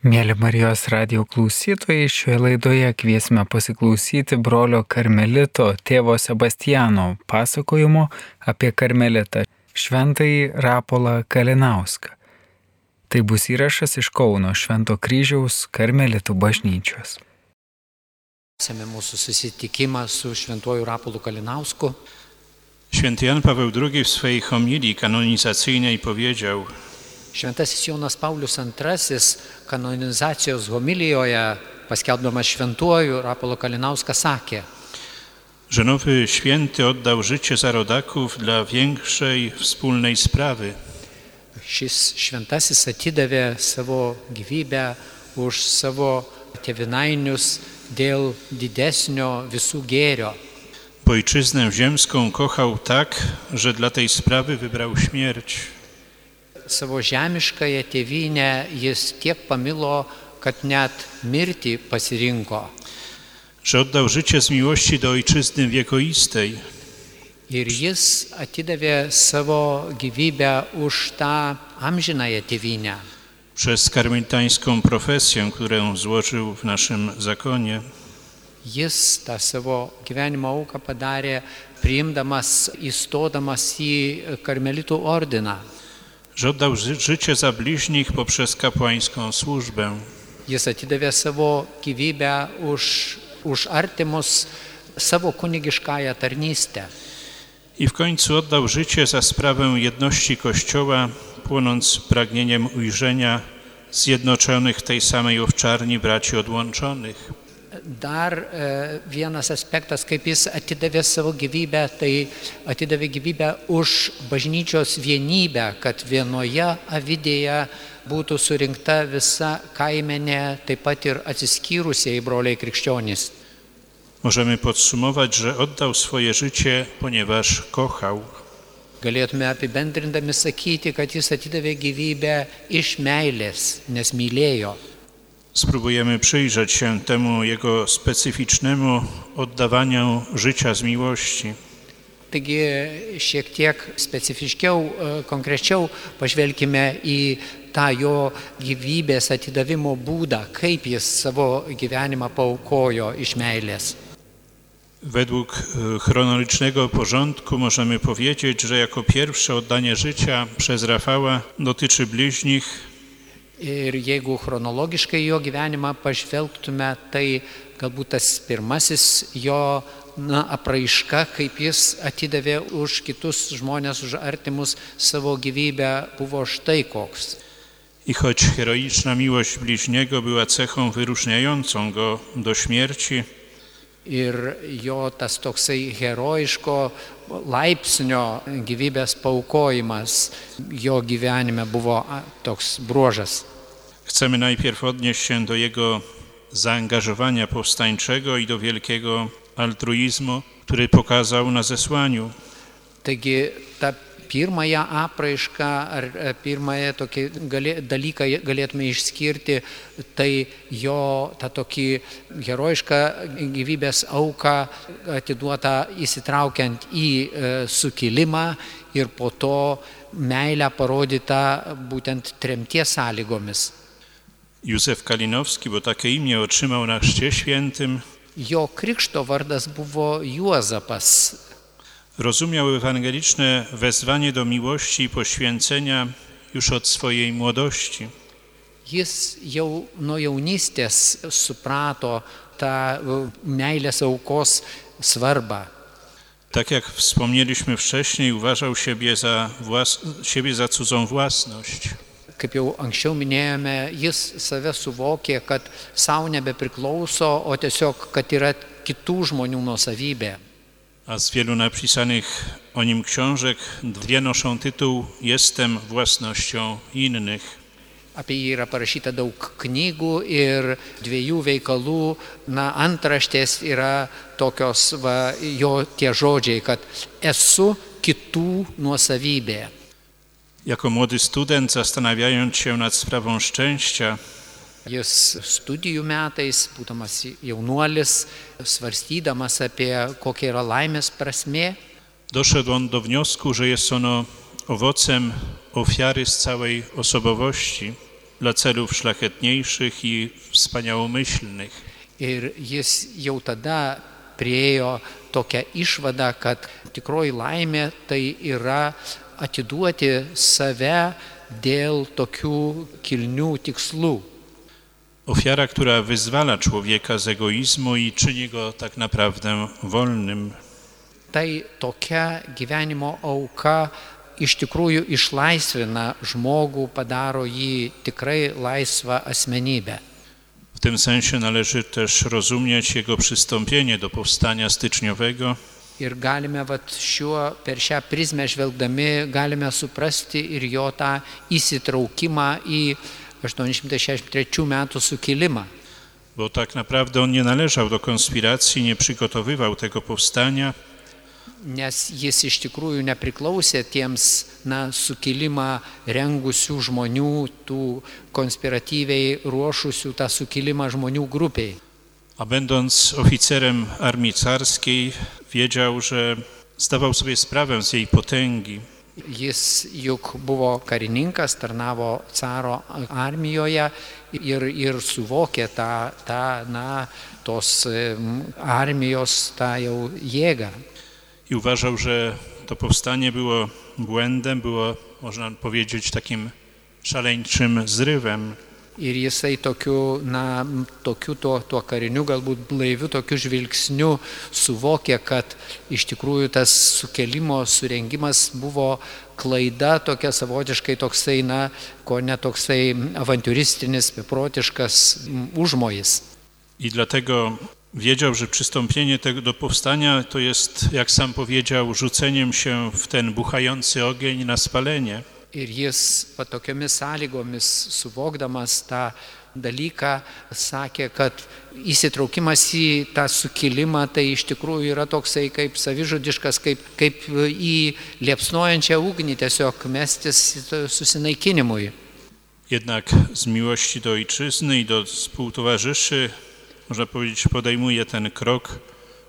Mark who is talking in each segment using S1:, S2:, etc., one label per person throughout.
S1: Mėly Marijos radio klausytojai, šioje laidoje kviesime pasiklausyti brolio Karmelito tėvo Sebastiano pasakojimo apie Karmelitą Šventąjį Rapolą Kalinauską. Tai bus įrašas iš Kauno Švento kryžiaus Karmelitų bažnyčios.
S2: Tęsėme mūsų susitikimą su Šventuoju Rapolu Kalinausku.
S3: Święty Jan Paweł II w swojej homilii kanonizacyjnej powiedział:
S2: Šventasis Jonas Paulius II kanonizacijos homilijoje, paskelbdamas Šventuoju Rapolu Kalinauską, sakė,
S3: że nowy święty oddał życie za rodaków dla większej wspólnej sprawy.
S2: šis šventasis atidavė savo gyvybę už savo tėvinainius dėl didesnio visų gėrio.
S3: Ojczyznę ziemską kochał tak, że dla tej sprawy wybrał śmierć.
S2: Savo žemiškąją tėvynę jis tiek pamilo, kad net mirtį pasirinko.
S3: Że oddał życie z miłości do ojczyzny wiekuistej,
S2: Ir jis atidavė savo gyvybę už tą amžinąją tėvynę.
S3: przez karmelitańską profesję, którą złożył w naszym zakonie.
S2: Jis tą savo gyvenimo auką padarė, priimdamas, įstodamas į karmelitų ordiną.
S3: Że oddał ży- życie za bliźnich poprzez kapłańską służbę.
S2: Jis atidavė savo gyvybę už, už artimus savo kunigiškąją tarnystę.
S3: I w końcu oddał życie za sprawę jedności Kościoła, płonąc pragnieniem ujrzenia zjednoczonych w tej samej owczarni braci odłączonych.
S2: Dar e, vienas aspektas, kaip jis atidavė savo gyvybę, tai atidavė gyvybę už bažnyčios vienybę, kad vienoje avidėje būtų surinkta visa kaimenė, taip pat ir atsiskyrusiai broliai krikščionys.
S3: Możemy podsumować, że oddał swoje życie, ponieważ kochał.
S2: Galėtume apibendrindami sakyti, kad jis atidavė gyvybę iš meilės, nes mylėjo.
S3: Spróbujemy przyjrzeć się temu jego specyficznemu oddawaniu życia z miłości.
S2: Taigi šiek tiek specifiškiau, e, konkrečiau pažvelkime į tą jo gyvybės atidavimo būdą, kaip jis savo gyvenimą paukojo iš meilės.
S3: Według e, chronologicznego porządku możemy powiedzieć, że jako pierwsze oddanie życia przez Rafała dotyczy bliźnich,
S2: Ir jeigu chronologiškai jo gyvenimą pažvelgtume, tai galbūt tas pirmasis jo na, apraiška, kaip jis atidavė už kitus žmonės, už artimus savo gyvybę, buvo štai koks.
S3: I choć heroiczna miłość bliźniego była cechą wyróżniającą go do śmierci,
S2: Ir jo tas toksai herojiško laipsnio gyvybės paukojimas jo gyvenime buvo toks bruožas.
S3: chcemy najpierw odnieść się do jego zaangażowania powstańczego i do wielkiego altruizmu, który pokazał na zesłaniu.
S2: Taigi tą pirmąją apraišką ar e, pirmąją tokį galė, dalyką galėtume išskirti, tai jo tą tokį herojišką gyvybės auką atiduotą įsitraukiant į e, sukilimą ir po to meilę parodytą būtent tremties sąlygomis.
S3: Józef Kalinowski, bo takie imię otrzymał na chrzcie świętym,
S2: Jo krikšto vardas buvo Juozapas.
S3: Rozumiał ewangeliczne wezwanie do miłości i poświęcenia już od swojej młodości.
S2: Jis jau nuo jaunystės suprato tą e, meilės aukos svarbą.
S3: Tak jak wspomnieliśmy wcześniej, uważał siebie za, włas... siebie za cudzą własność.
S2: Kaip jau anksčiau minėjome, jis save suvokė, kad savo nebepriklauso, o tiesiog, kad yra kitų žmonių nuosavybė.
S3: A z wielu napisanych o nim książek dwie noszą tytuł Jestem własnością innych.
S2: Apie jį yra parašyta daug knygų ir dviejų veikalų, na, antraštės yra tokios, va, jo tie žodžiai, kad esu kitų nuosavybė.
S3: Jako młody student, zastanawiając się nad sprawą szczęścia,
S2: Jis studijų metais, būdamas jaunuolis, svarstydamas apie kokia yra laimės prasme,
S3: doszedł on do wniosku, że jest ono owocem ofiary z całej osobowości. dla celów szlachetniejszych i wspaniałomyślnych.
S2: Ir jis jau tada priejo tokią išvadą, kad tikroji laimė tai yra atiduoti save dėl tokių kilnių tikslų.
S3: Ofiara, która wyzwala człowieka z egoizmu i czyni go tak naprawdę wolnym.
S2: Tai tokia gyvenimo auka iš tikrųjų išlaisvina žmogų, padaro jį tikrai laisvą asmenybę.
S3: W tym sensie należy też rozumieć jego przystąpienie do powstania styczniowego
S2: Ir galime vat, šiuo, per šią prizmę žvelgdami, galime suprasti ir jo tą įsitraukimą į 863 metų sukilimą.
S3: bo tak naprawdę on nie należał do konspiracji, nie przygotowywał tego powstania,
S2: Nes jis iš tikrųjų nepriklausė tiems na, sukilimą rengusių žmonių, tų konspiratyviai ruošusių tą sukilimą žmonių grupiai.
S3: a będąc oficerem armii carskiej wiedział, że zdawał sobie sprawę z jej potęgi
S2: Jis juk buvo karininkas, tarnavo caro armijoje ir, ir suvokė tą, tą na, tos armijos tą jau jėgą.
S3: i uważał, że to powstanie było błędem, było, można powiedzieć, takim szaleńczym zrywem.
S2: Ir jisai tokiu, na, tokiu tuo, tuo kariniu, galbūt blaiviu, tokiu žvilgsniu suvokė, kad iš tikrųjų tas sukelimo surengimas buvo klaida tokia savotiškai toksai, na, ko ne toksai avantūristinis, beprotiškas užmojis.
S3: I dlatego wiedział, że przystąpienie tego do powstania to jest, jak sam powiedział, rzuceniem się w ten buchający ogień na spalenie.
S2: Ir jis patokiomis sąlygomis, suvokdamas tą dalyką, sakė, kad įsitraukimas į tą sukilimą tai iš tikrųjų yra toksai kaip savižudiškas, kaip, kaip į liepsnojančią ugnį tiesiog mestis susinaikinimui.
S3: Jednak z miłości do ojczyzny i do współtowarzyszy, można powiedzieć, podejmuje ten krok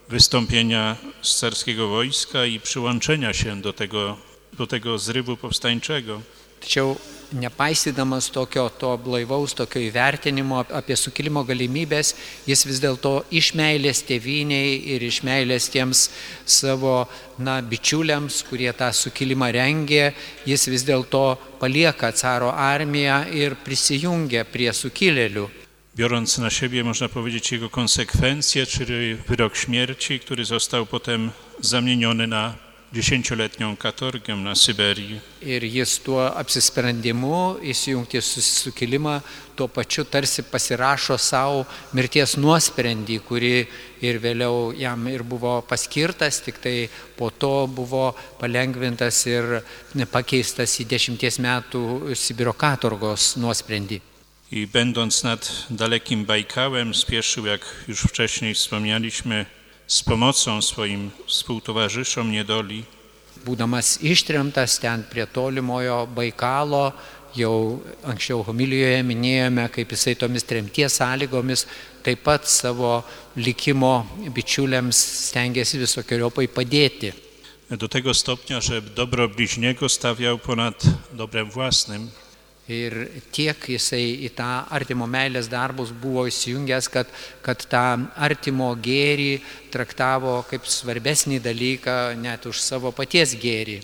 S3: wystąpienia z carskiego wojska i przyłączenia się do tego, do tego zrywu powstańczego.
S2: Tačiau nepaisydamas tokio to blaivaus, tokio įvertinimo apie sukilimo galimybės, jis vis dėlto iš meilės tėviniai ir iš meilės tiems savo na, bičiuliams, kurie tą sukilimą rengė, jis vis dėlto palieka caro armiją ir prisijungia prie sukilėlių.
S3: Biorąc na siebie, można powiedzieć, jego konsekwencje, czyli wyrok śmierci, który został potem zamieniony na dziesięcioletnią katorgę na Syberii.
S2: Ir jis tuo apsisprendimu įsijungti susikilimą, tuo pačiu tarsi pasirašo savo mirties nuosprendį, kurį ir vėliau jam ir buvo paskirtas, tik tai po to buvo palengvintas ir pakeistas į dešimties metų Sibiro katorgos nuosprendį.
S3: I będąc nad dalekim Bajkałem, spieszył, jak już wcześniej wspomnieliśmy, z pomocą swoim współtowarzyszom niedoli.
S2: Būdamas ištremtas ten prie tolimojo Baikalo, jau anksčiau homilijoje minėjome, kaip jisai tomis tremties sąlygomis taip pat savo likimo bičiuliams stengiasi visokiojopai padėti.
S3: Do tego stopnia, że dobro bliźniego stawiał ponad dobrem własnym.
S2: Ir tiek jisai į tą artimo meilės darbus buvo įsijungęs, kad, kad tą artimo gėrį traktavo kaip svarbesnį dalyką net už savo paties gėrį.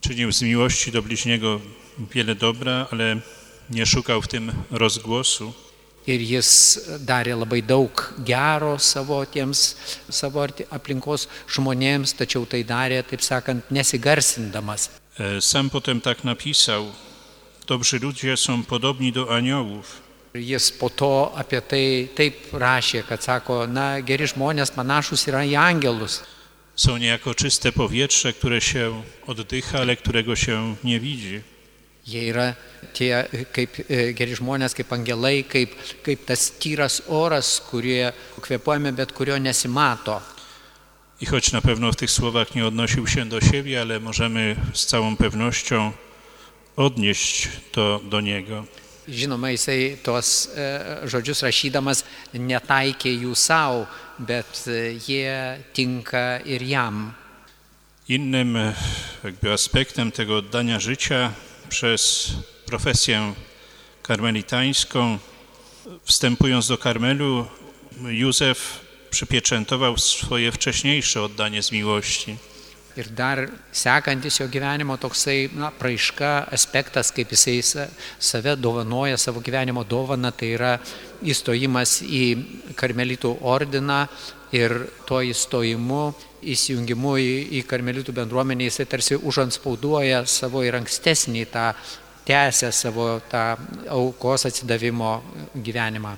S3: Czynił z miłości do bliźniego wiele dobra, ale nie szukał w tym rozgłosu.
S2: Ir jis darė labai daug gero savo tiems savo aplinkos žmonėms, tačiau tai darė, taip sakant, nesigarsindamas.
S3: E, Sam potem tak napisał: Dobrzy ludzie są podobni do aniołów.
S2: Jis po to apie tai taip rašė, kad sako, na, geri žmonės panašus yra į angelus.
S3: Są niejako czyste powietrze, które się oddycha, ale którego się nie widzi.
S2: Jie yra tie kaip e, geri žmonės, kaip angelai, kaip, kaip tas tyras oras, kurie kvepuojame, bet kurio nesimato.
S3: I choć na pewno w tych słowach nie odnosił się do siebie, ale możemy z całą pewnością odnieść to do niego.
S2: Žinoma, jisai tuos e, žodžius rašydamas netaikė jų savo, bet e, jie tinka ir jam.
S3: Innym e, jakby aspektem tego oddania życia przez profesję karmelitańską. Wstępując do Karmelu, Józef przypieczętował swoje wcześniejsze oddanie z miłości.
S2: Ir dar sekantis jo gyvenimo toksai na, praiška aspektas, kaip jisai sa- save dovanoja savo gyvenimo dovaną, tai yra įstojimas į karmelitų ordiną ir tuo įstojimu, įsijungimu į, į karmelitų bendruomenę jisai tarsi užanspauduoja savo ir ankstesnį tą tęsę savo tą aukos atsidavimo gyvenimą.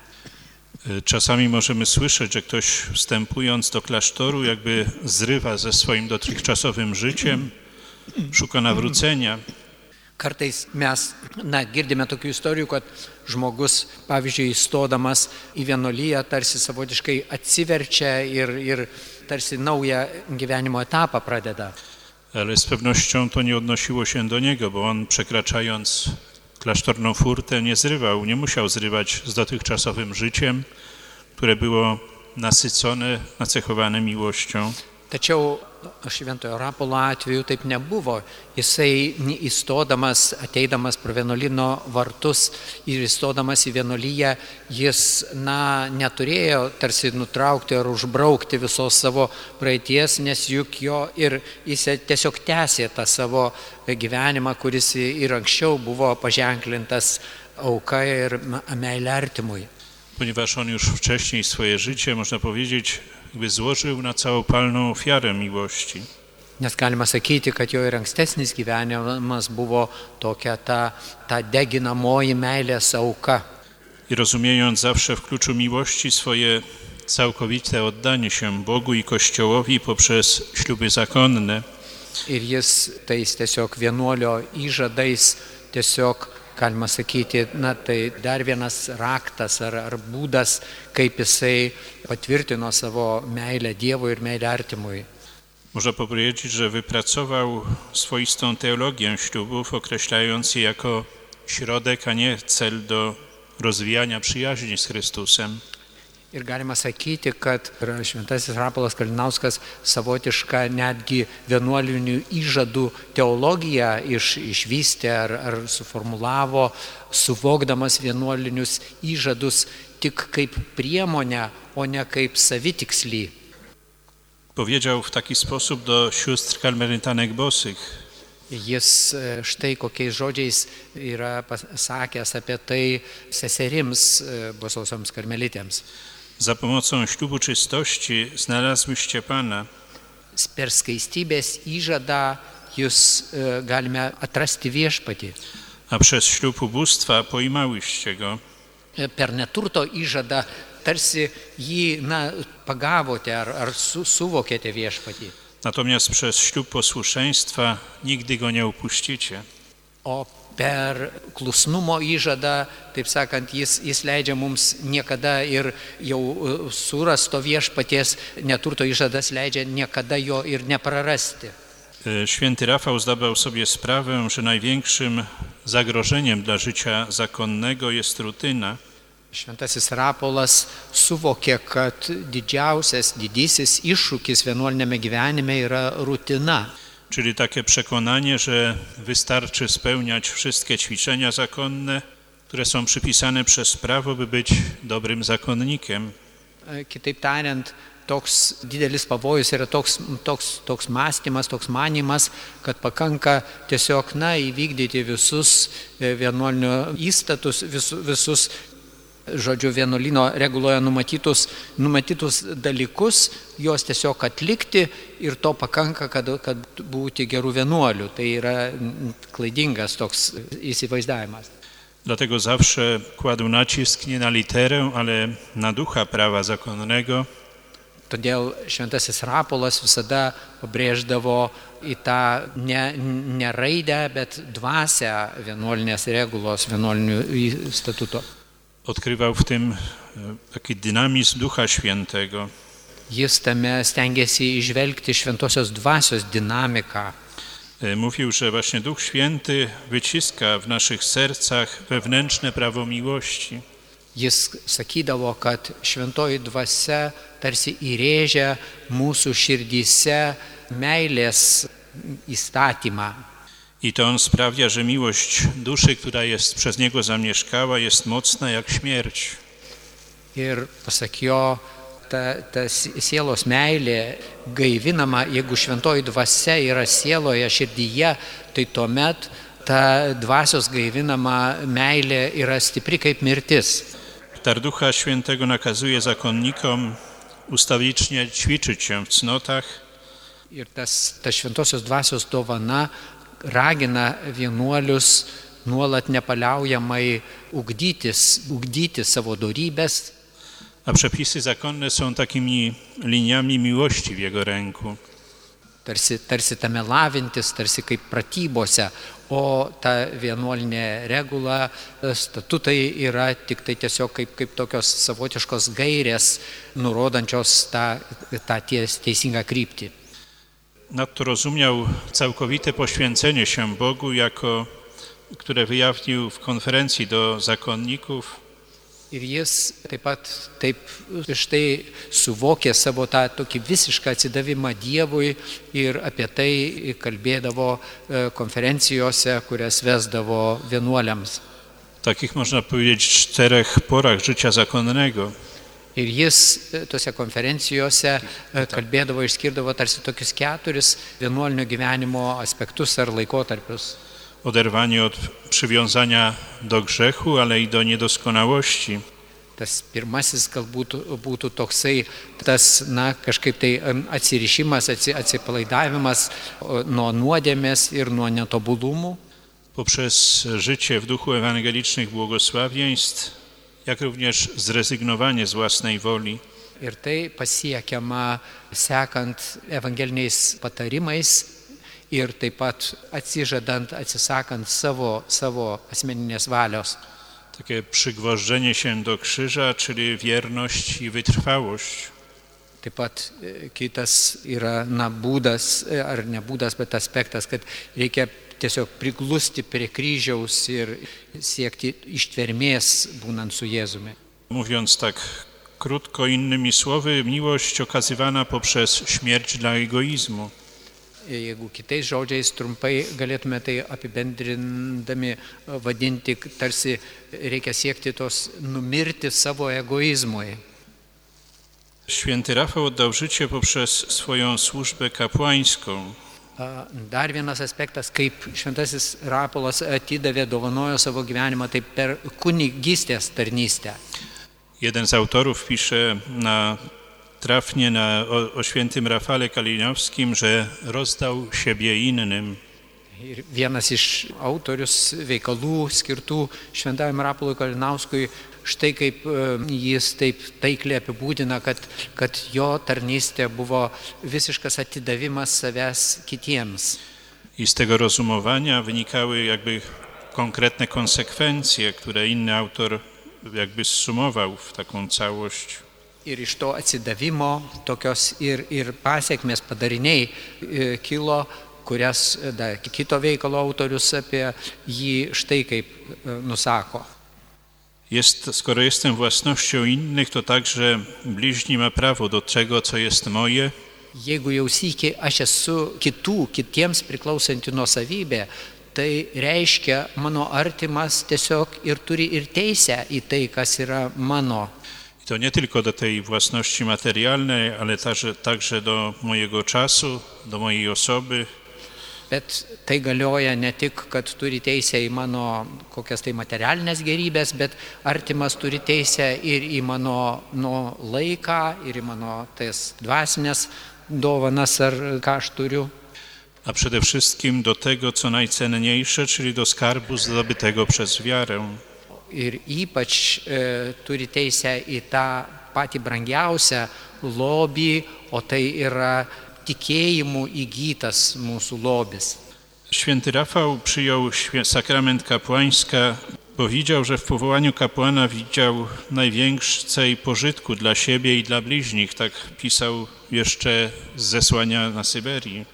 S3: Czasami możemy słyszeć, że ktoś wstępując do klasztoru jakby zrywa ze swoim dotychczasowym życiem, szuka nawrócenia.
S2: Kartais mes na, girdime tokių istorijų, kad žmogus, pavyzdžiui, įstodamas į vienolyją, tarsi savotiškai atsiverčia ir, ir tarsi naują gyvenimo etapą pradeda.
S3: Ale z pewnością to nie odnosiło się do niego, bo on przekraczając klasztorną furtę nie zrywał, nie musiał zrywać z dotychczasowym życiem, które było nasycone, nacechowane miłością.
S2: Šventojo Rapolo atveju taip nebuvo. Jisai įstodamas, ateidamas pro vienuolino vartus ir įstodamas į vienuolyją, jis na, neturėjo tarsi nutraukti ar užbraukti visos savo praeities, nes juk jo ir jis tiesiog tęsė tą savo gyvenimą, kuris ir anksčiau buvo paženklintas auka ir meilė artimui.
S3: Ponieważ on już wcześniej swoje życie, można powiedzieć, jakby złożył na całopalną ofiarę miłości.
S2: Nes galima sakyti, kad jo ir ankstesnis gyvenimas buvo tokia ta, ta deginamoji meilės auka.
S3: I rozumiejąc zawsze w kluczu miłości swoje całkowite oddanie się Bogu i Kościołowi poprzez śluby zakonne,
S2: Ir jis tais tiesiog vienuolio įžadais tiesiog, galima sakyti, na tai dar vienas raktas ar, ar būdas, kaip jisai patvirtino savo meilę Dievui ir meilę artimui.
S3: Można powiedzieć, że wypracował swoistą teologię ślubów, określając je jako środek, a nie cel do rozwijania przyjaźni z Chrystusem.
S2: Ir galima sakyti, kad šventasis Rapolas Kalinauskas savotišką netgi vienuolinių įžadų teologiją iš, išvystė ar, ar suformulavo, suvokdamas vienuolinius įžadus tik kaip priemonę, o ne kaip savitikslį.
S3: Powiedział w taki sposób do sióstr karmelitanek bosych.
S2: Jis e, štai kokiais žodžiais yra pasakęs apie tai seserims e, bososioms karmelitėms.
S3: Za pomocą ślubu czystości znalazłyście Pana,
S2: Per skaistybės įžadą jūs galime atrasti viešpatį.
S3: a przez ślub ubóstwa pojmałyście Go.
S2: Per neturto įžadą tarsi jį na, pagavote ar, ar su, suvokėte viešpatį.
S3: Natomiast przez ślub posłuszeństwa nigdy Go nie upuścicie.
S2: O per klusnumo įžadą, taip sakant, jis, jis leidžia mums niekada ir jau e, surasto viešpaties neturto įžadas leidžia niekada jo ir neprarasti.
S3: E, Święty Rafał zdawał sobie sprawę, że największym zagrożeniem dla życia zakonnego jest rutyna,
S2: Šventasis Rapolas suvokė, kad didžiausias, didysis iššūkis vienuolinėme gyvenime yra rutina.
S3: Czyli takie przekonanie, że wystarczy spełniać wszystkie ćwiczenia zakonne, które są przypisane przez prawo, by być dobrym zakonnikiem.
S2: E, Kitaip tariant, toks didelis pavojus yra toks, toks, toks mąstymas, toks manimas, kad pakanka tiesiog, na, įvykdyti visus e, vienuolinio įstatus, visus, visus žodžiu, vienuolino reguloje numatytus, numatytus dalykus, juos tiesiog atlikti ir to pakanka, kad, kad būti gerų vienuolių. Tai yra klaidingas toks įsivaizdavimas.
S3: Dlatego zawsze kładł nacisk nie na literę, ale na ducha prawa zakonnego,
S2: Todėl šventasis Rapolas visada pabrėždavo į tą ne, ne raidę, bet dvasę vienuolinės regulos, vienuolinių statuto.
S3: Odkrywał w tym e, taki dynamizm Ducha Świętego.
S2: Jis tame stengiasi išvelgti šventosios dvasios dinamiką.
S3: E, Mówił, że właśnie Duch Święty wyciska w naszych sercach wewnętrzne prawo miłości.
S2: Jis sakydavo, kad šventoji dvasia tarsi įrėžia mūsų širdyse meilės įstatymą.
S3: I to on sprawia, że miłość duszy, która jest przez niego zamieszkała, jest mocna jak śmierć.
S2: Ir pasak jo, ta, ta sielos meilė gaivinama, jeigu šventoji dvasia yra sieloje, širdyje, tai tuomet ta dvasios gaivinama meilė yra stipri kaip mirtis.
S3: Dar Ducha Świętego nakazuje zakonnikom ustawicznie ćwiczyć się w cnotach,
S2: Ir tas, ta šventosios dvasios dovana ragina vienuolius nuolat nepaliaujamai ugdytis, ugdyti savo darybės,
S3: a przepisy zakonne są takimi liniami miłości w jego ręku.
S2: tarsi, tarsi tame lavintis, tarsi kaip pratybose, o ta vienuolinė regula, statutai yra tik tai tiesiog kaip, kaip tokios savotiškos gairės, nurodančios tą, tą ties, teisingą kryptį.
S3: Nadto rozumiał całkowite poświęcenie się Bogu, jako, które wyjawnił w konferencji do zakonników,
S2: Ir jis taip pat taip štai suvokė savo tą tokį visišką atsidavimą Dievui ir apie tai kalbėdavo e, konferencijose, kurias vesdavo vienuoliams.
S3: takich można powiedzieć czterech porach życia zakonnego.
S2: Ir jis e, tose konferencijose e, kalbėdavo, išskirdavo tarsi tokius keturis vienuolinio gyvenimo aspektus ar laikotarpius.
S3: Oderwanie od przywiązania do grzechu, ale i do niedoskonałości.
S2: Tas pirmasis galbūt būtų toksai, tas, na, kažkaip tai atsirišimas, atsi, atsipalaidavimas nuo nuodėmės ir nuo netobulumų.
S3: Poprzez życie w duchu ewangelicznych błogosławieństw, jak również zrezygnowanie z własnej woli,
S2: Ir tai pasiekiama sekant evangeliniais patarimais ir taip pat atsižadant, atsisakant savo, savo asmeninės valios.
S3: takie przygwożdżenie się do krzyża, czyli wierność i wytrwałość.
S2: Taip pat e, kitas yra, na, būdas, e, ar ne būdas, bet aspektas, kad reikia tiesiog priglusti prie kryžiaus ir siekti ištvermės būnant su Jėzumi.
S3: Mówiąc tak krótko, innymi słowy, miłość okazywana poprzez śmierć dla egoizmu.
S2: Jeigu kitais žodžiais trumpai galėtume tai apibendrindami vadinti, tarsi reikia siekti tos numirti savo egoizmui.
S3: Święty Rafał oddał życie poprzez swoją służbę kapłańską.
S2: Dar vienas aspektas, kaip šventasis Rapolas atidavė, dovanojo savo gyvenimą, tai per kunigystės tarnystę.
S3: Jeden z autorów pisze na trafnie na, o, o świętym Rafale Kalinowskim, że rozdał siebie innym.
S2: Ir vienas iš autorius veikalų skirtų šventajam Rapolui Kalinauskui, štai kaip e, jis taip taikliai apibūdina, kad, kad jo tarnystė buvo visiškas atidavimas savęs kitiems.
S3: I z tego rozumowania wynikały jakby konkretne konsekwencje, które inny autor jakby zsumował w taką całość.
S2: Ir iš to atsidavimo tokios ir, ir pasiekmes padariniai e, kilo, kurias e, da, kito veikalo autorius apie jį štai kaip nusako.
S3: Jest, skoro jestem własnością innych, to także bliźni ma prawo do tego, co jest moje,
S2: Jeigu jau sykį aš esu kitų, kitiems priklausanti nuosavybė, tai reiškia mano artimas tiesiog ir turi ir teisę į tai, kas yra mano.
S3: I to nie tylko do tej własności materialnej, ale także, także do mojego czasu, do mojej osoby,
S2: Bet tai galioja ne tik, kad turi teisę į mano kokias tai materialinės gerybės, bet artimas turi teisę ir į mano nu, laiką, ir į mano tais dvasinės dovanas, ar ką aš turiu.
S3: a przede wszystkim do tego, co najcenniejsze, czyli do skarbu zdobytego przez wiarę.
S2: Ir ypač e, turi teisę į tą patį brangiausią lobį, o tai yra tikėjimu įgytas mūsų lobis.
S3: Święty Rafał przyjął sakrament kapłańska, bo widział, że w powołaniu kapłana widział najwięcej pożytku dla siebie i dla bliźnich. Tak pisał jeszcze z zesłania na Syberii.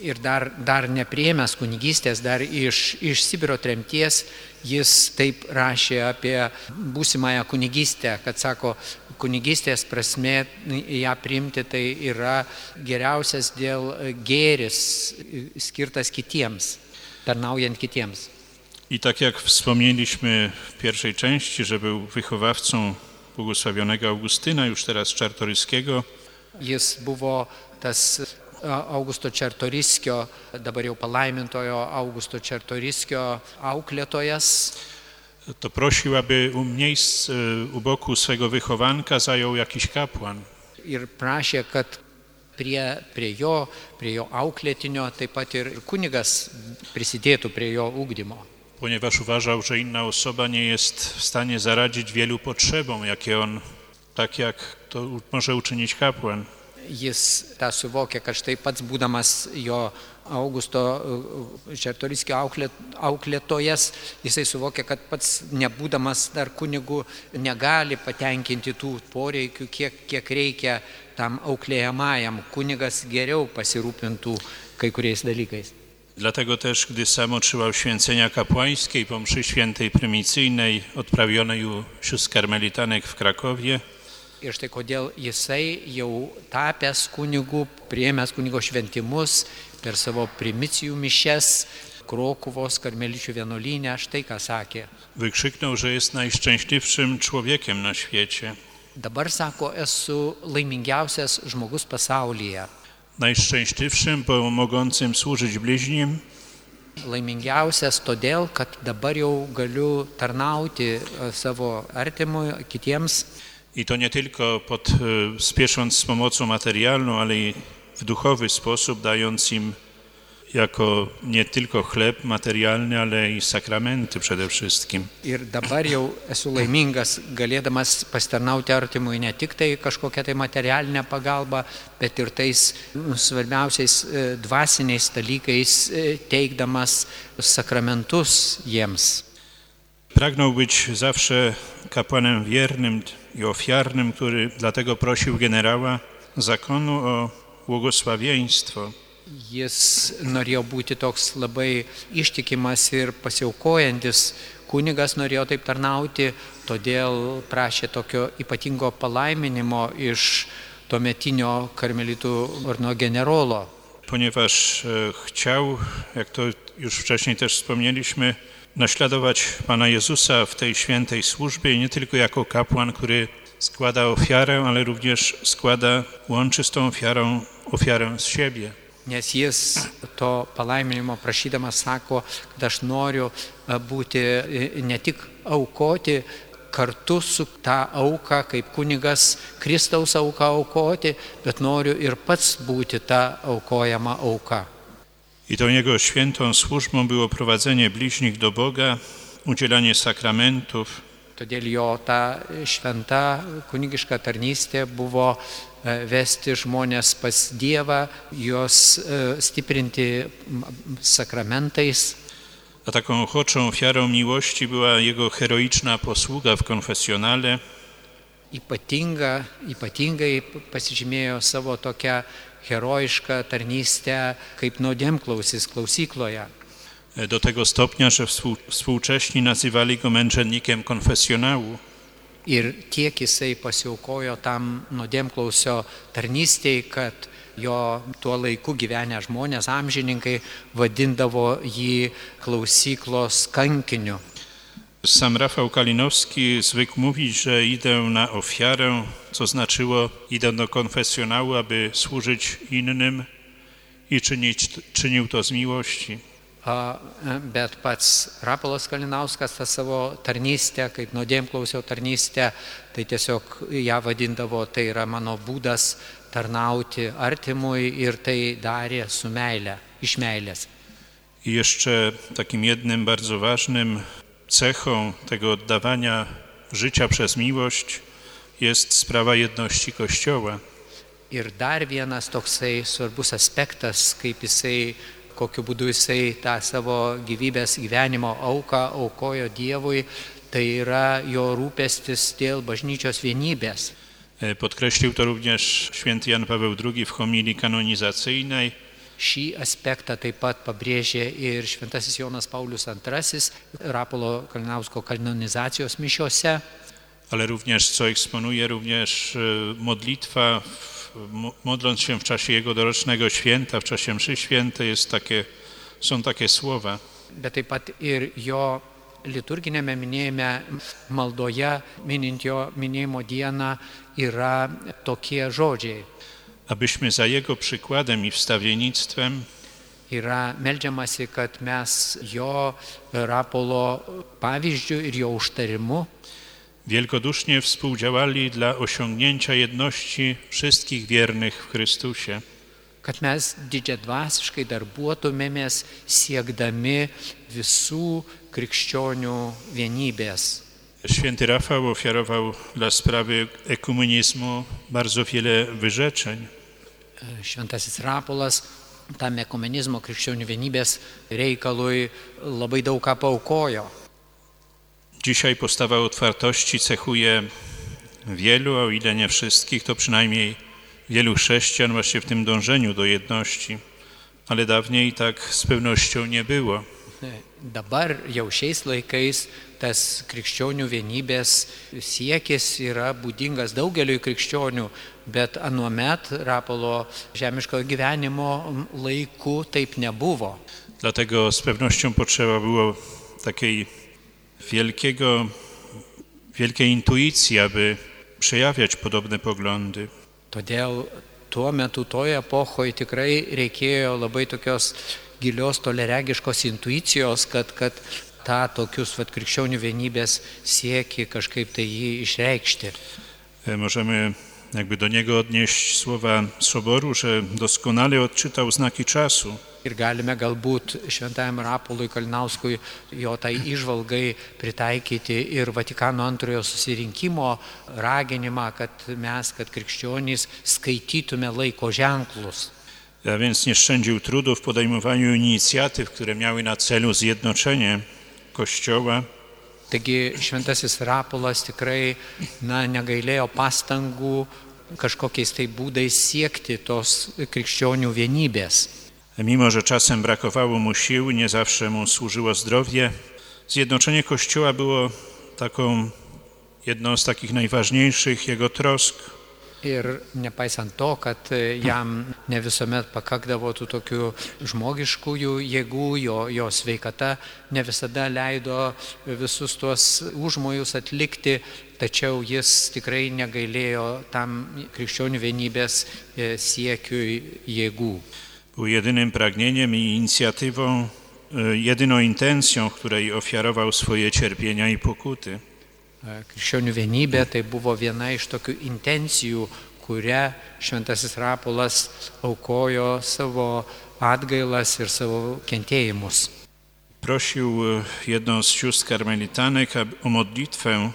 S2: Ir dar, dar nepriemęs kunigystės, dar iš, iš Sibiro tremties, jis taip rašė apie būsimąją kunigystę, kad sako, kunigystės prasme ją priimti tai yra geriausias dėl gėris skirtas kitiems. tarnaujant kitiems.
S3: I tak jak wspomnieliśmy w pierwszej części, że był wychowawcą błogosławionego Augustyna, już teraz Czartoryskiego,
S2: Jis buvo tas a, Augusto Čertoriskio, dabar jau palaimintojo Augusto Čertoriskio auklėtojas.
S3: To prosił, aby u miejsc e, u boku swego wychowanka zajął jakiś kapłan.
S2: ir prašė, kad prie, prie jo, prie jo auklėtinio taip pat ir kunigas prisidėtų prie jo ūkdymo.
S3: ponieważ uważał, że inna osoba nie jest w stanie zaradzić wielu potrzebom, jakie on, tak jak to może uczynić kapłan.
S2: Jis tą suvokė, kad štai pats būdamas jo Augusto Čertoriskio auklė, auklėtojas, jisai suvokė, kad pats nebūdamas dar kunigų negali patenkinti tų poreikių, kiek, kiek reikia tam auklėjamajam. Kunigas geriau pasirūpintų kai kuriais dalykais.
S3: Dlatego też, gdy sam otrzymał święcenia kapłańskiej po mszy świętej prymicyjnej odprawionej u sióstr karmelitanek w Krakowie,
S2: Ir štai kodėl jisai jau tapęs kunigu, priėmęs kunigo šventimus per savo primicijų mišes Krokuvos karmeličių vienuolynę, štai ką sakė.
S3: wykrzyknął, że jest najszczęśliwszym człowiekiem na świecie.
S2: Dabar sako, esu laimingiausias žmogus pasaulyje.
S3: Najszczęśliwszym, bo mogącym służyć bliźnim,
S2: Laimingiausias todėl, kad dabar jau galiu tarnauti e, savo artimui, kitiems.
S3: I to nie tylko pod, e, spiesząc z pomocą materialną, ale i w duchowy sposób, dając im jako nie tylko chleb materialny, ale i sakramenty przede wszystkim.
S2: Ir dabar jau esu laimingas, galėdamas pasitarnauti artimui ne tik tai kažkokią tai materialinę pagalbą, bet ir tais nu, svarbiausiais e, dvasiniais dalykais e, teikdamas sakramentus jiems.
S3: Pragnął być zawsze kapłanem wiernym i ofiarnym, który dlatego prosił generała zakonu o błogosławieństwo.
S2: Jis norėjo būti toks labai ištikimas ir pasiaukojantis kunigas, norėjo taip tarnauti, todėl prašė tokio ypatingo palaiminimo iš tuometinio karmelitų orno generolo.
S3: ponieważ e, chciał, jak to już wcześniej też wspomnieliśmy, naśladować Pana Jezusa w tej świętej służbie, nie tylko jako kapłan, który składa ofiarę, ale również składa, łączy z tą ofiarą ofiarę z siebie.
S2: Nes jis to palaiminimo prašydamas sako, kad aš noriu e, būti e, ne tik aukoti kartu su tą auką, kaip kunigas Kristaus auką aukoti, bet noriu ir pats būti ta aukojama auka.
S3: I tą jego świętą służbą było prowadzenie bliźnich do Boga, udzielanie sakramentów,
S2: Todėl jo ta šventa kunigiška tarnystė buvo e, vesti žmonės pas Dievą, juos e, stiprinti sakramentais.
S3: a taką ochoczą ofiarą miłości była jego heroiczna posługa w konfesjonale,
S2: Ypatinga, ypatingai pasižymėjo savo tokią herojišką tarnystę kaip nuodėmklausis klausykloje.
S3: E, do tego stopnia, że współ, współcześni nazywali go męczennikiem konfesjonału.
S2: Ir tiek jisai pasiaukojo tam nuodėmklausio tarnystėj, kad jo tuo laiku gyvenę žmonės, amžininkai vadindavo jį klausyklos kankiniu.
S3: Sam Rafał Kalinowski zwykł mówić, że idę na ofiarę, co znaczyło idę do konfesjonału, aby służyć innym i czynić, czynił to z miłości.
S2: Bet pats Rapolas Kalinauskas tą savo tarnystę, kaip nuodėmklausio tarnystę, tai tiesiog ją vadindavo, tai yra mano būdas tarnauti artimui ir tai darė su meile, iš meilės.
S3: Jeszcze takim jednym bardzo ważnym cechą tego oddawania życia przez miłość jest sprawa jedności Kościoła.
S2: Ir dar vienas toksai svarbus aspektas, kaip jisai, kokiu būdu jisai tą savo gyvybės gyvenimo auką aukojo Dievui, tai yra jo rūpestis dėl bažnyčios vienybės.
S3: E, Podkreślił to również święty Jan Paweł II w homilii kanonizacyjnej,
S2: Šį aspektą taip pat pabrėžė ir Šventasis Jonas Paulius II Rapolo Kalinausko kanonizacijos mišiose.
S3: ale również, co eksponuje również e, modlitwa, w- modląc się w czasie jego dorocznego święta, w czasie mszy świętej, jest takie są takie słowa.
S2: bet taip pat ir jo liturginėme minėjime maldoje, minint jo minėjimo dieną, yra tokie žodžiai.
S3: Abyśmy za Jego przykładem i wstawiennictwem
S2: Yra melžiamasi, kad mes jo rapolo pavyzdžių ir jo užtarimu
S3: wielkodusznie współdziałali dla osiągnięcia jedności wszystkich wiernych w Chrystusie.
S2: kad mes didžiadvasiškai darbuotumėmės siekdami visų krikščionių vienybės.
S3: Święty Rafał ofiarował dla sprawy ekumenizmu bardzo wiele wyrzeczeń.
S2: Šventasis Rapolas tam ekumenizmo krikščionių vienybės reikalui labai daug ką paukojo.
S3: Dzisiaj postawa otwartości cechuje wielu, a o ile nie wszystkich, to przynajmniej wielu chrześcijan właśnie w tym dążeniu do jedności, ale dawniej tak z pewnością nie było.
S2: Dabar jau šiais laikais tas krikščionių vienybės siekis yra būdingas daugeliu krikščionių, bet anuomet Rapolo žemiškojo gyvenimo laiku taip nebuvo.
S3: Dlatego z pewnością potrzeba było takiej wielkiego, wielkiej intuicji, aby przejawiać podobne poglądy.
S2: Todėl tuo metu toje epochoje tikrai reikėjo labai tokios gilios toleregiškos intuicijos, kad, kad tą tokius vat, krikščionių vienybės sieki kažkaip tai jį išreikšti.
S3: E, Możemy jakby do niego odnieść słowa Soboru, że doskonale odczytał znaki czasu.
S2: Ir galime galbūt šventajam Rapolui Kalinauskui jo tai išvalgai pritaikyti ir Vatikano antrojo susirinkimo raginimą, kad mes, kad krikščionys skaitytume laiko ženklus.
S3: A więc nie szczędził trudu w podejmowaniu inicjatyw, które miały na celu zjednoczenie Kościoła,
S2: Taigi šventasis Rapolas tikrai na, negailėjo pastangų kažkokiais tai būdais siekti tos krikščionių vienybės.
S3: Mimo, że czasem brakowało mu sił, nie zawsze mu służyło zdrowie, zjednoczenie Kościoła było taką jedną z takich najważniejszych jego trosk.
S2: Ir nepaisant to, kad jam ne visuomet pakakdavo tų tokių žmogiškųjų jėgų, jo, jo sveikata ne visada leido visus tuos užmojus atlikti, tačiau jis tikrai negailėjo tam krikščionių vienybės e, siekiui jėgų.
S3: Był jedynym pragnieniem i inicjatywą, e, jedyną intencją, której ofiarował swoje cierpienia i pokuty.
S2: E, Krikščionių vienybė tai buvo viena iš tokių intencijų, kurią Šventasis Rapolas aukojo savo atgailas ir savo kentėjimus.
S3: Prosił e, jedną z sióstr karmelitanek o modlitwę.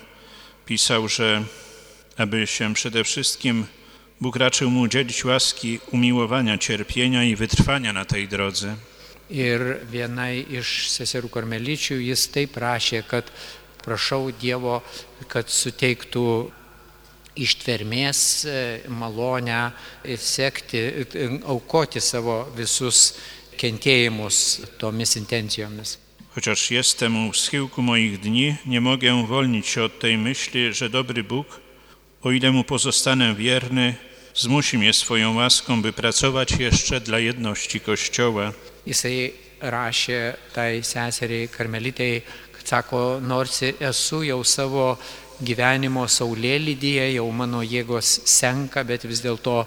S3: Pisał, że aby się przede wszystkim Bóg raczył mu udzielić łaski umiłowania cierpienia i wytrwania na tej drodze.
S2: Ir vienai iš seserų karmelyčių jis taip prašė, kad prašau Dievo, kad suteiktų ištvermės e, malonę sekti, e, aukoti savo visus kentėjimus tomis intencijomis.
S3: Chociaż jestem u schyłku moich dni, nie mogę uwolnić się od tej myśli, że dobry Bóg, o ile mu pozostanę wierny, zmusi mnie swoją łaską, by pracować jeszcze dla jedności Kościoła.
S2: Jisai rašė tai seseriai karmelitai, sako, nors esu jau savo gyvenimo saulėlydyje, jau mano jėgos senka, bet vis dėlto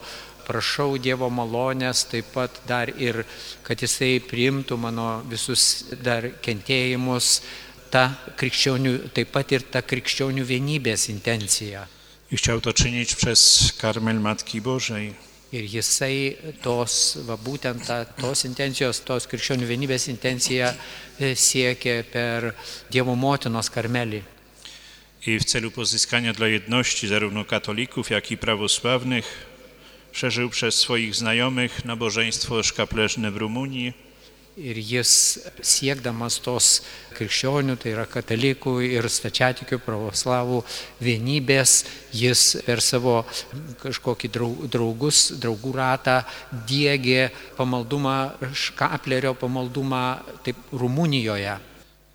S2: prašau Dievo malonės, taip pat dar ir, kad Jisai priimtų mano visus dar kentėjimus, ta krikščionių, taip pat ir ta krikščionių vienybės intencija.
S3: I chciał to czynić przez karmel Matki Bożej.
S2: Ir jisai tos, va būtent ta, tos intencijos, tos krikščionių vienybės intenciją e, siekė per Dievo motinos karmelį.
S3: I w celu pozyskania dla jedności zarówno katolików, jak i prawosławnych szerzył przez swoich znajomych nabożeństwo szkapleżne w Rumunii,
S2: Ir jis siekdamas tos krikščionių, tai yra katalikų ir stačiatikių pravoslavų vienybės, jis per savo kažkokį drau- draugus, draugų ratą dėgė pamaldumą, škaplerio pamaldumą taip Rumunijoje.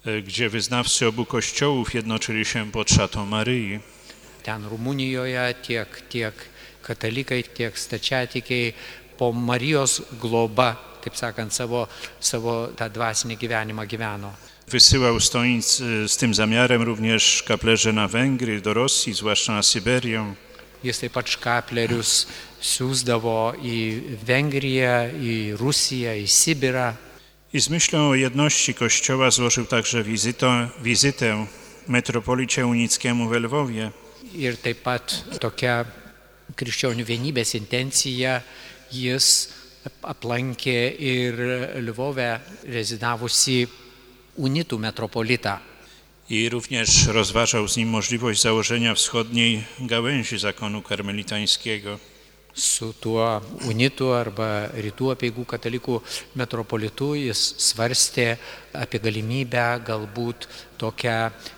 S3: e, gdzie wyznawcy obu kościołów jednoczyli się pod szatą Maryi.
S2: Ten Rumunijoje tiek, tiek katalikai, tiek stačiatikiai po Marijos globa taip sakant, savo, savo tą dvasinį gyvenimą gyveno.
S3: Wysyłał stoic z tym zamiarem również kaplerze na Węgry, do Rosji, zwłaszcza na Syberię.
S2: Jis taip pat škaplerius siūsdavo į Vengriją, į Rusiją, į Sibirą.
S3: I z myślą o jedności Kościoła złożył także wizytę, wizytę metropolicie unickiemu w Lwowie.
S2: Ir taip pat tokia krikščionių vienybės intencija jis aplankė ir Lvove rezidavusi unitų metropolitą.
S3: I również rozważał z nim możliwość założenia wschodniej gałęzi zakonu karmelitańskiego.
S2: Su tuo unitų arba rytų apieigų katalikų metropolitu jis svarstė apie galimybę galbūt tokią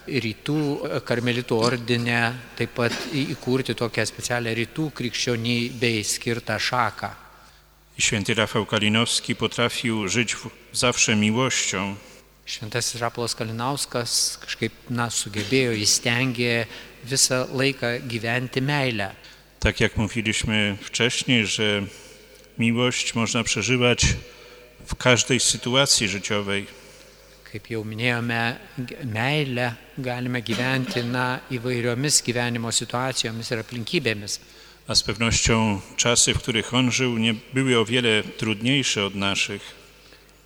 S2: rytų karmelitų ordinę, taip pat įkurti tokią specialią rytų krikščionybei skirtą šaką.
S3: Święty Rafał Kalinowski potrafił żyć zawsze miłością.
S2: Šventasis Rapolas Kalinauskas kažkaip, na, sugebėjo, jis stengė visą laiką gyventi meilę.
S3: Tak jak mówiliśmy wcześniej, że miłość można przeżywać w każdej sytuacji życiowej.
S2: Kaip jau minėjome, meilę galime gyventi, na, įvairiomis gyvenimo situacijomis ir aplinkybėmis.
S3: A z pewnością czasy, w których on żył, nie były o wiele trudniejsze od naszych.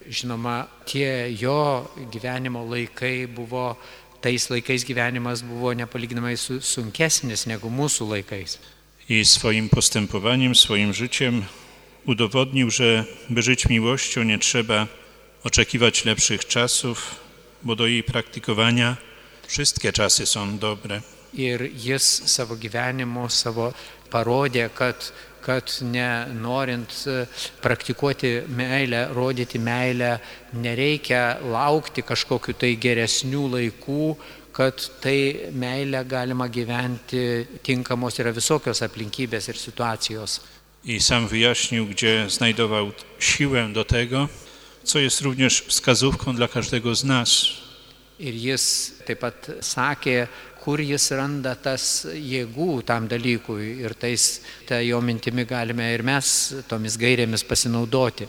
S2: Žinoma, tie jo gyvenimo laikai buvo, tais laikais gyvenimas buvo nepalyginamai su- sunkesnis negu mūsų laikais.
S3: I swoim postępowaniem, swoim życiem udowodnił, że by żyć miłością nie trzeba oczekiwać lepszych czasów, bo do jej praktykowania wszystkie czasy są dobre.
S2: Ir jis savo gyvenimu savo parodė, kad, kad ne norint e, praktikuoti meilę, rodyti meilę, nereikia laukti kažkokiu tai geresnių laikų, kad tai meilę galima gyventi tinkamos yra visokios aplinkybės ir situacijos.
S3: I sam wyjaśnił, gdzie znajdował siłę do tego, co jest również wskazówką dla każdego z nas.
S2: Ir jis taip pat sakė, kur jis randa tas jėgų tam dalykui ir tais, ta jo mintimi galime ir mes tomis gairėmis pasinaudoti.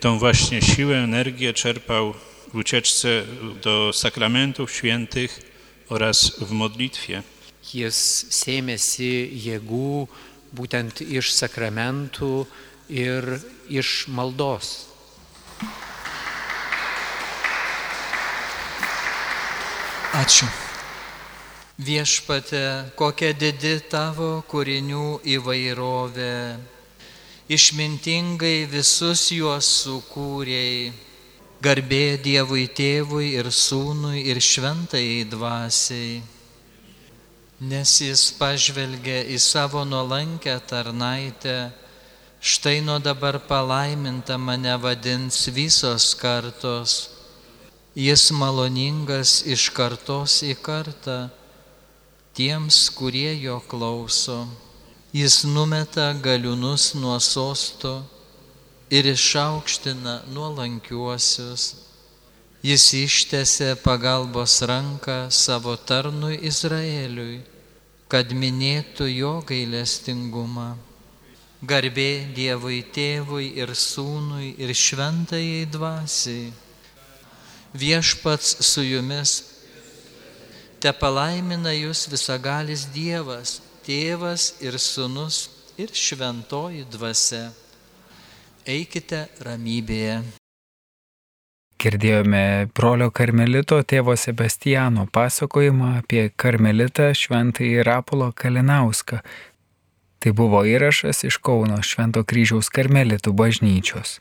S3: Tą właśnie siłę, energię czerpał w ucieczce do sakramentów świętych oraz w modlitwie.
S2: Jis sėmėsi jėgų būtent iš sakramentų ir iš maldos.
S4: Ačiū. Viešpate, kokia didi tavo kūrinių įvairovė. Išmintingai visus juos sukūrėjai. Garbė Dievui tėvui ir sūnui ir šventai dvasiai. Nes jis pažvelgė į savo nuolankę tarnaitę, štai nuo dabar palaiminta mane vadins visos kartos. Jis maloningas iš kartos į kartą tiems, kurie jo klauso. Jis numeta galiūnus nuo sosto ir išaukština nuolankiuosius. Jis ištesė pagalbos ranką savo tarnui Izraeliui, kad minėtų jo gailestingumą. Garbė Dievui tėvui ir sūnui ir šventajai dvasiai viešpats su jumis. Te palaimina jūs visagalis Dievas, tėvas ir sunus ir šventoji dvasia. Eikite ramybėje.
S1: Girdėjome brolio karmelito tėvo Sebastiano pasakojimą apie karmelitą šventąjį Rapolo Kalinauską. Tai buvo įrašas iš Kauno Švento kryžiaus karmelitų bažnyčios.